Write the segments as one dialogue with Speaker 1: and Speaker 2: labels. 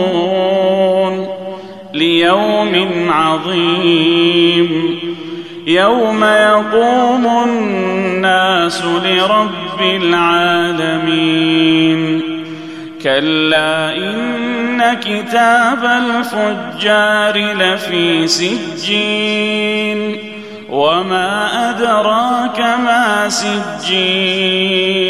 Speaker 1: مبعوثون ليوم عظيم يوم يقوم الناس لرب العالمين كلا إن كتاب الفجار لفي سجين وما أدراك ما سجين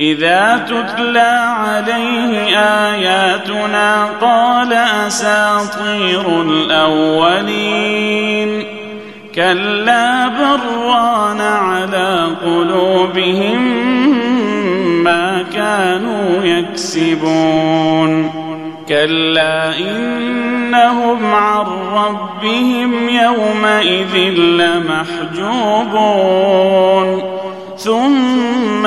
Speaker 1: إذا تتلى عليه آياتنا قال أساطير الأولين. كلا بران على قلوبهم ما كانوا يكسبون. كلا إنهم عن ربهم يومئذ لمحجوبون. ثم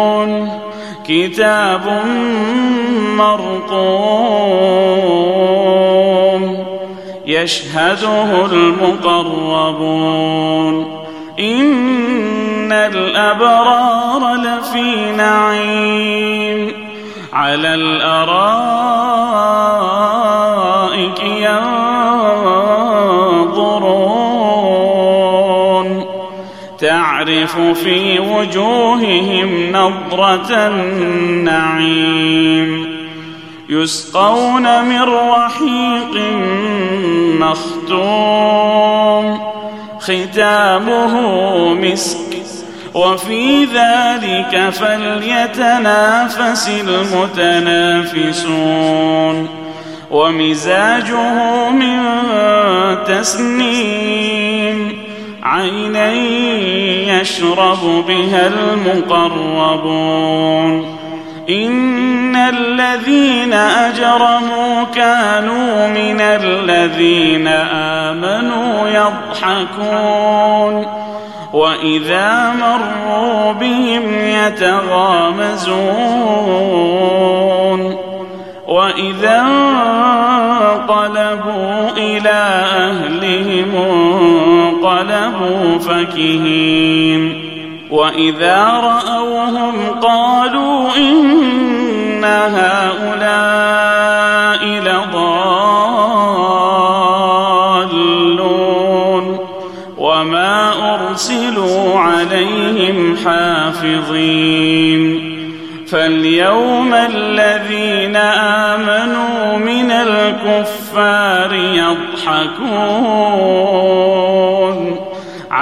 Speaker 1: كتاب مرقوم يشهده المقربون إن الأبرار لفي نعيم على الأرائك ينظرون تعرف في وجوههم نضرة النعيم. يسقون من رحيق مختوم. ختامه مسك. وفي ذلك فليتنافس المتنافسون. ومزاجه من تسنيم. عينا يشرب بها المقربون. إن الذين أجرموا كانوا من الذين آمنوا يضحكون. وإذا مروا بهم يتغامزون. وإذا انقلبوا إلى أهلهم انقلبوا فكهين. وإذا رأوهم قالوا إن هؤلاء لضالون. وما أرسلوا عليهم حافظين. فاليوم الذين آمنوا من الكفار يضحكون.